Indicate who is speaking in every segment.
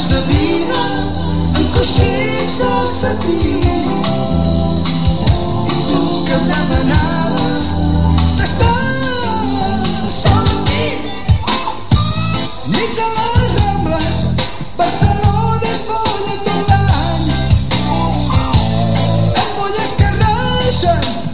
Speaker 1: plens de vida en coixins de satí. I tu que em demanaves d'estar sol amb mi. Nits a les Rambles, Barcelona és folla tot l'any. Ampolles que reixen,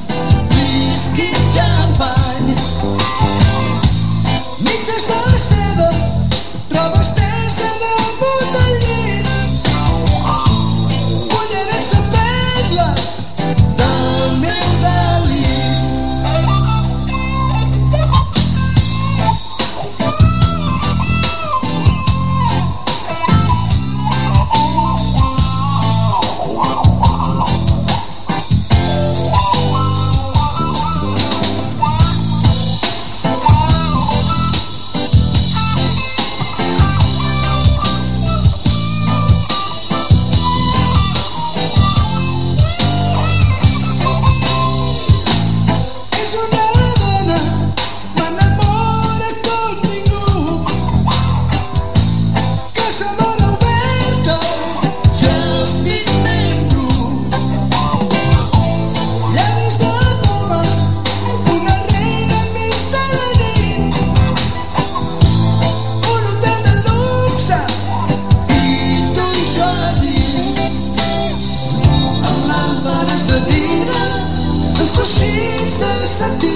Speaker 1: Yes, I did.